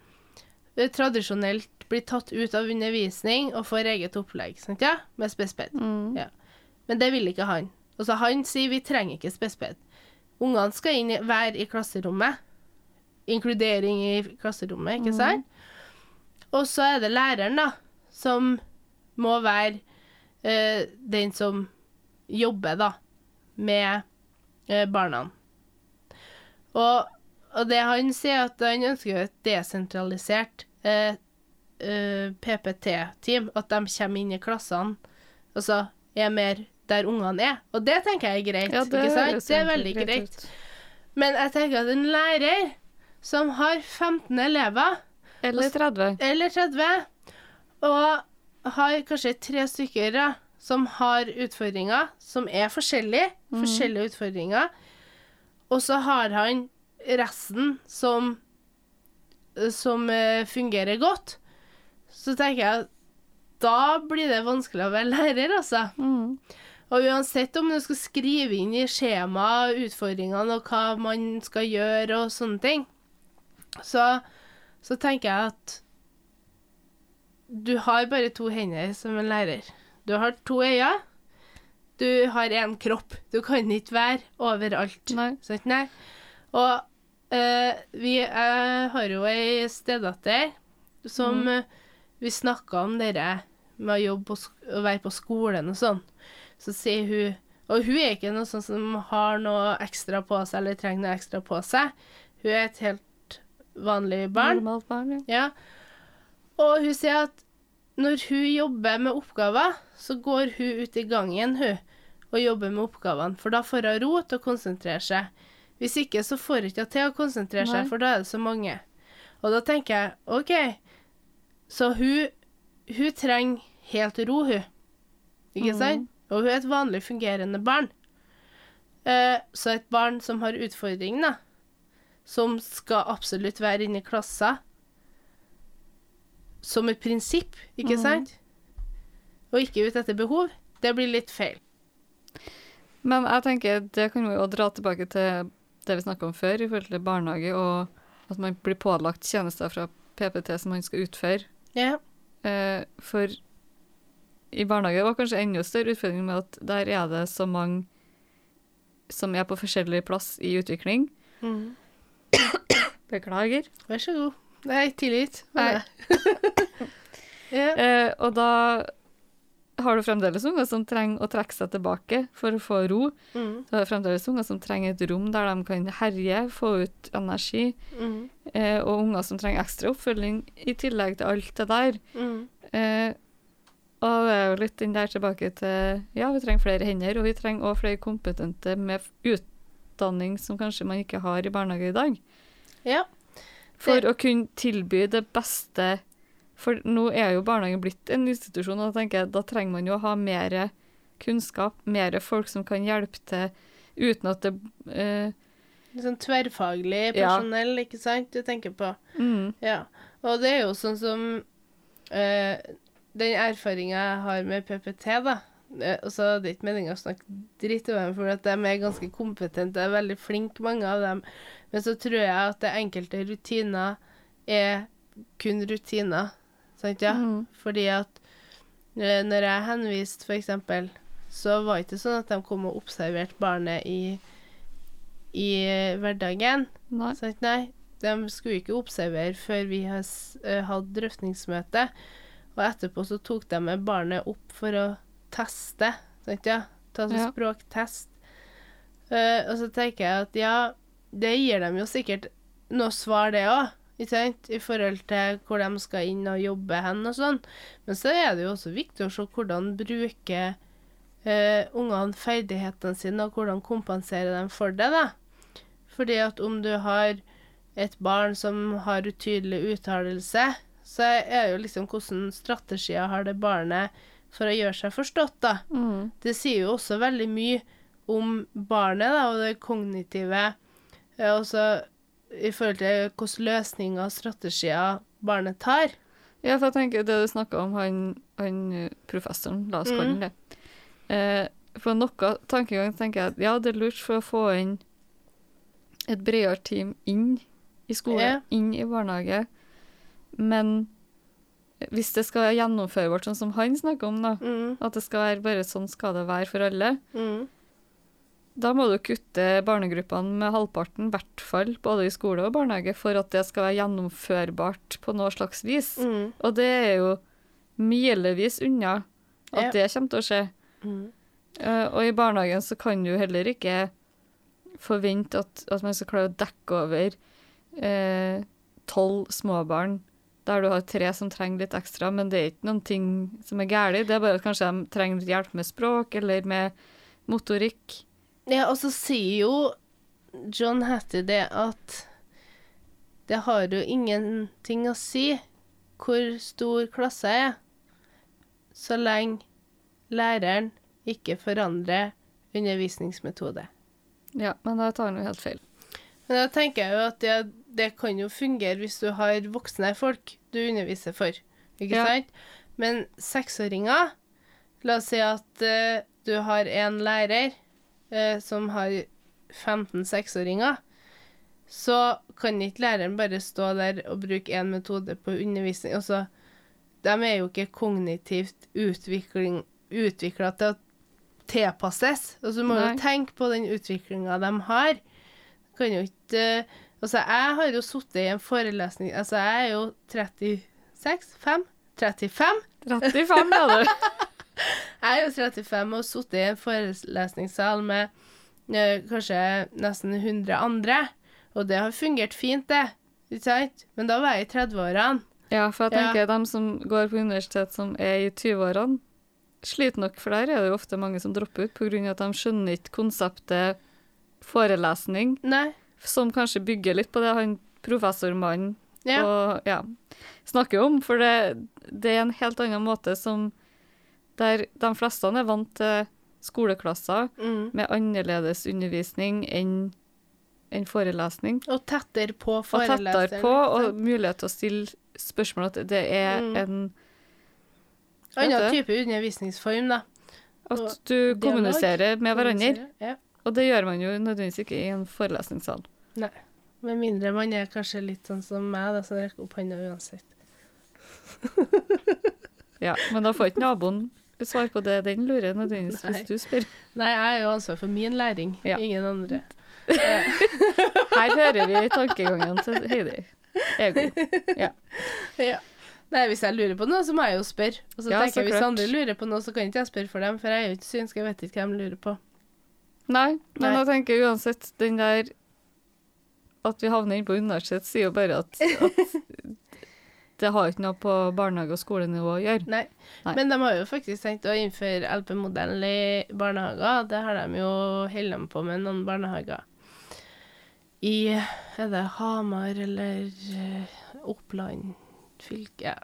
tradisjonelt blir tatt ut av undervisning og får eget opplegg, sant, ja? med spesped. Mm. Ja. Men det vil ikke han. Og han sier vi trenger ikke spesped. Ungene skal inn, være i klasserommet. Inkludering i klasserommet, ikke sant? Og så er det læreren, da, som må være eh, den som jobber, da, med eh, barna. Og, og det han sier, at han ønsker et desentralisert eh, eh, PPT-team. At de kommer inn i klassene, og så er mer der ungene er. Og det tenker jeg er greit. Ja, ikke sant? høres Det er veldig greit. greit. Men jeg tenker at en lærer som har 15 elever, Eller 30. eller 30, og har kanskje tre stykker da, som har utfordringer, som er forskjellige, forskjellige utfordringer, og så har han resten som, som eh, fungerer godt, så tenker jeg at da blir det vanskelig å være lærer, altså. Mm. Og uansett om du skal skrive inn i skjemaet utfordringene og hva man skal gjøre og sånne ting, så, så tenker jeg at du har bare to hender som en lærer. Du har to øyne. Du har én kropp. Du kan ikke være overalt. Nei. Sånn, Nei. Og eh, vi uh, har jo ei stedatter som eh, Vi snakka om dere med å jobbe og være på skolen og sånn. Så sier hun Og hun er ikke noe sånn som har noe ekstra på seg eller trenger noe ekstra på seg. Hun er et helt vanlig barn. Normalt barn, ja. Ja. Og hun sier at når hun jobber med oppgaver, så går hun ut i gangen, hun, og jobber med oppgavene. For da får hun ro til å konsentrere seg. Hvis ikke så får hun ikke til å konsentrere seg, Nei. for da er det så mange. Og da tenker jeg OK, så hun, hun trenger helt ro, hun. Ikke mm. sant? Og hun er et vanlig fungerende barn. Eh, så et barn som har utfordringer, som skal absolutt være inne i klassa som et prinsipp, ikke mm. sant? Og ikke ut etter behov, det blir litt feil. Men jeg tenker det kan vi jo dra tilbake til det vi snakka om før, i forhold til barnehage, og at man blir pålagt tjenester fra PPT som man skal utføre. Ja. Eh, for i barnehage var kanskje enda større utfordring med at der er det så mange som er på forskjellig plass i utvikling. Mm. Beklager. Vær så god. Nei, tilgitt. Nei. <laughs> ja. Eh, og da har du fremdeles unger som trenger å trekke seg tilbake for å få ro. Mm. Du har fremdeles unger som trenger et rom der de kan herje, få ut energi. Mm. Eh, og unger som trenger ekstra oppfølging i tillegg til alt det der. Mm. Eh, og det er jo litt den der tilbake til Ja, vi trenger flere hender, og vi trenger også flere kompetente med utdanning som kanskje man ikke har i barnehage i dag. ja. For Det- å kunne tilby det beste For nå er jo barnehagen blitt en institusjon, og da tenker jeg da trenger man jo å ha mer kunnskap, mer folk som kan hjelpe til uten at det eh, sånn tverrfaglig Ja. personell, ikke sant, du tenker på. mm, Ja. Og det er jo sånn som eh, Den erfaringa jeg har med PPT, da eh, og så er det ikke meninga å snakke dritt om dem, for at de er ganske kompetente, er veldig flinke, mange av dem. Men så tror jeg at det enkelte rutiner er kun rutiner. Sant, ja? mm, Fordi at eh, når jeg henviste, for eksempel, så var det ikke sånn at de kom og observerte barnet i, i eh, hverdagen. Nei. Sant? Nei, de skulle ikke observere før vi hadde eh, drøftingsmøte. Og etterpå så tok de med barnet opp for å teste, sant, ja? Ta sånn Ja. språktest. Uh, og så tenker jeg at ja, det gir dem jo sikkert noe svar, det òg. I forhold til hvor de skal inn og jobbe hen og sånn. Men så er det jo også viktig å se hvordan bruker uh, ungene ferdighetene sine, og hvordan kompenserer dem for det, da. Fordi at om du har et barn som har utydelig uttalelse, så er jo liksom hvordan strategier har det barnet for å gjøre seg forstått, da. Mm, Det sier jo også veldig mye om barnet da, og det kognitive. eh, Også i forhold til hvilke løsninger og strategier barnet tar. Ja, for jeg tenker det du snakka om, han, han professoren, la oss kalle han det. Eh, for noe tankegang tenker jeg at ja, det er lurt for å få inn et bredere team inn i skole, Ja. inn i barnehage. Men hvis det skal være gjennomførbart sånn som han snakker om, da, Mm, at det skal være bare sånn skal det være for alle, mm, da må du kutte barnegruppene med halvparten, i hvert fall, både i skole og barnehage, for at det skal være gjennomførbart på noe slags vis. mm, Og det er jo milevis unna at Ja. det kommer til å skje. mm. Uh, og i barnehagen så kan du heller ikke forvente at, at man skal klare å dekke over tolv uh, småbarn der du har tre som trenger litt ekstra, men det er ikke noen ting som er galt. Det er bare at kanskje de trenger hjelp med språk eller med motorikk. Ja, og så sier jo John Hattie det at det har jo ingenting å si hvor stor klasse er, så lenge læreren ikke forandrer undervisningsmetode. Ja, men da tar han jo helt feil. Men da tenker jeg jo at det, det kan jo fungere hvis du har voksne folk du underviser for, ikke Ja. sant? Men seksåringer La oss si at uh, du har en lærer eh, som har 15 seksåringer. Så kan ikke læreren bare stå der og bruke én metode på undervisning. Altså, de er jo ikke kognitivt utvikla til å tilpasses. Altså, du må Nei. jo tenke på den utviklinga de har. Kan jo ikke Altså, jeg har jo sittet i en forelesning Altså, jeg er jo 36? 5? 35? 35, er du. <laughs> Jeg er jo 35 og sittet i en forelesningssal med ø, kanskje nesten 100 andre, og det har fungert fint, det. Ikke sant? Men da var jeg i 30-årene. Ja, for jeg Ja. de som går på universitet som er i 20-årene, sliter nok, for der er det jo ofte mange som dropper ut av at de skjønner ikke konseptet forelesning Nei. som kanskje bygger litt på det han professormannen Ja. og, ja, snakker om. For det, det er en helt annen måte som Der de fleste er vant til skoleklasser Mm. med annerledes undervisning enn en forelesning. Og tettere på Og foreleseren. tettere på, og mulighet til å stille spørsmål. At det er Mm. en Annen type undervisningsform, da. Og At du dialog. kommuniserer med hverandre. Ja. Og det gjør man jo nødvendigvis ikke i en forelesningssal. Nei. Med mindre man er kanskje litt sånn som meg, da, som rekker opp hånda uansett. Ja, Men da får ikke naboen svar på det den lurer nødvendigvis hvis du spør. Nei, jeg er jo ansvar for min læring, Ja. ingen andre. <laughs> Her hører vi tankegangen til Heidi. Ego. Ja. Nei, hvis jeg lurer på noe, så må jeg jo spørre. Og så Ja, tenker så jeg, hvis klart. andre lurer på noe, så kan ikke jeg spørre for dem, for jeg er jo ikke synsk, jeg vet ikke hva de lurer på. Nei, men Nei. jeg tenker uansett, den der at vi havner inn på universitet, sier jo bare at, at det har jo ikke noe på barnehage- og skolenivå å gjøre. Nei. Nei. Men de har jo faktisk tenkt å innføre LP-modellen i barnehager. Det har de jo holdt på med noen barnehager. I Er det Hamar eller eh, Oppland fylke? Ja.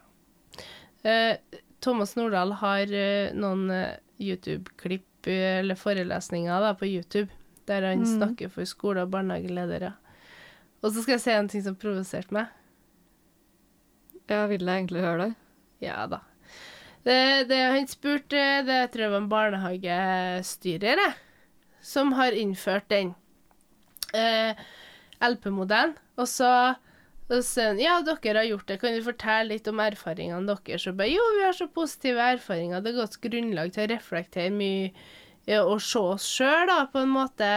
Eh, Thomas Nordahl har eh, noen eh, YouTube-klipp eller forelesninger da, på YouTube der han mm. snakker for skole- og barnehageledere. Og så skal jeg si en ting som provoserte meg. Jeg vil jeg egentlig høre det. Ja da. Det, det han spurte, det tror jeg var en barnehagestyrer, som har innført den eh, LP-modellen. Og så sier han ja, dere har gjort det, kan du fortelle litt om erfaringene deres? Og bare jo, vi har så positive erfaringer, det er godt grunnlag til å reflektere mye ja, og se oss sjøl, da, på en måte.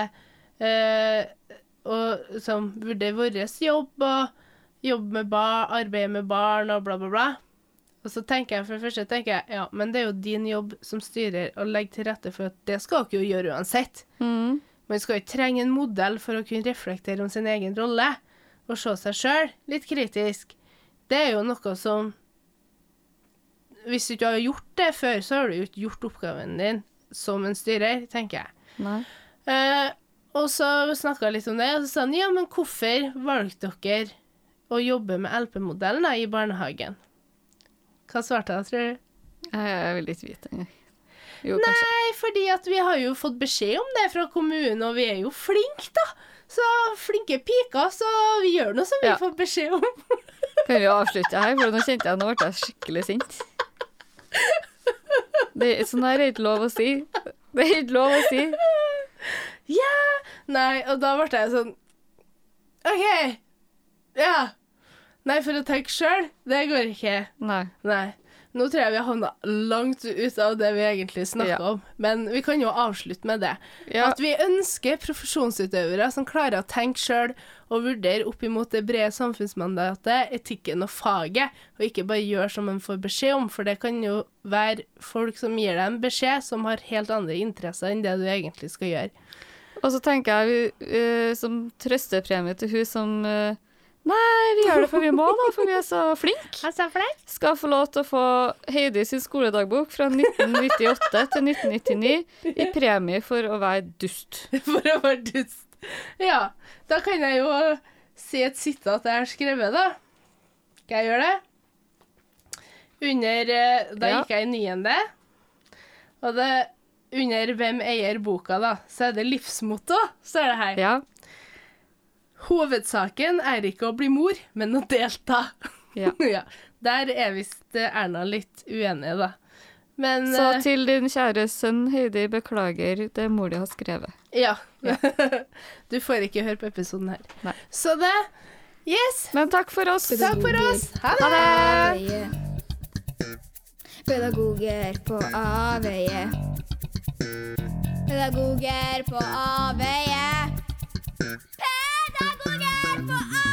Eh, og som vurdere vår jobb og jobbe med barn, arbeide med barn og bla, bla, bla. Og så tenker jeg for det første tenker jeg, ja, men det er jo din jobb som styrer å legge til rette for at det skal dere jo gjøre uansett. Mm. Man skal jo ikke trenge en modell for å kunne reflektere om sin egen rolle og se seg sjøl litt kritisk. Det er jo noe som Hvis du ikke har gjort det før, så har du jo ikke gjort oppgaven din som en styrer, tenker jeg. Nei. Eh, og så snakka jeg litt om det, og så sa han ja, men hvorfor valgte dere å jobbe med LP-modellen i barnehagen? Hva svarte jeg, tror du? Jeg, er vil ikke vite engang. Jo, kanskje. Nei, fordi at vi har jo fått beskjed om det fra kommunen, og vi er jo flinke, da. Så flinke piker, så vi gjør noe som vi får beskjed om. <laughs> Kan vi avslutte her, for nå kjente jeg nå ble jeg skikkelig sint. Det, sånn her er ikke lov å si. Det er ikke lov å si. Ja! Nei, og da ble jeg sånn OK. Ja. Nei, for å tenke sjøl, det går ikke. Nei. Nei. Nå tror jeg vi har havna langt ut av det vi egentlig snakker Ja. om, men vi kan jo avslutte med det. Ja, At vi ønsker profesjonsutøvere som klarer å tenke sjøl og vurdere opp imot det brede samfunnsmandatet, etikken og faget, og ikke bare gjør som en får beskjed om, for det kan jo være folk som gir deg en beskjed som har helt andre interesser enn det du egentlig skal gjøre. og så tenker jeg eh, som trøstepremie til hun som eh, Nei, vi gjør det for vi må, da, for vi er så flinke. <laughs> Flink. Skal få lov til å få Heidi sin skoledagbok fra 1998 til 1999 i premie for å være dust. <laughs> For å være dust. Ja, da kan jeg jo si et sitat jeg har skrevet, da. Skal jeg gjøre det? Under eh, Da Ja. gikk jeg i niende, og det under 'Hvem eier boka', da, så er det livsmotto, så er det her. Ja. Hovedsaken er ikke å bli mor, men å delta. <laughs> ja. ja. Der er visst eh, Erna litt uenig, da. Men Så eh, til din kjære sønn Heidi, beklager det mor di har skrevet. Ja. <laughs> du får ikke høre på episoden her. Nei. Så det Yes! Men takk for oss. Takk for oss. Ha det! Avveie. Pedagoger på avveie. Pedagoger på avveie. Patagonia, for all.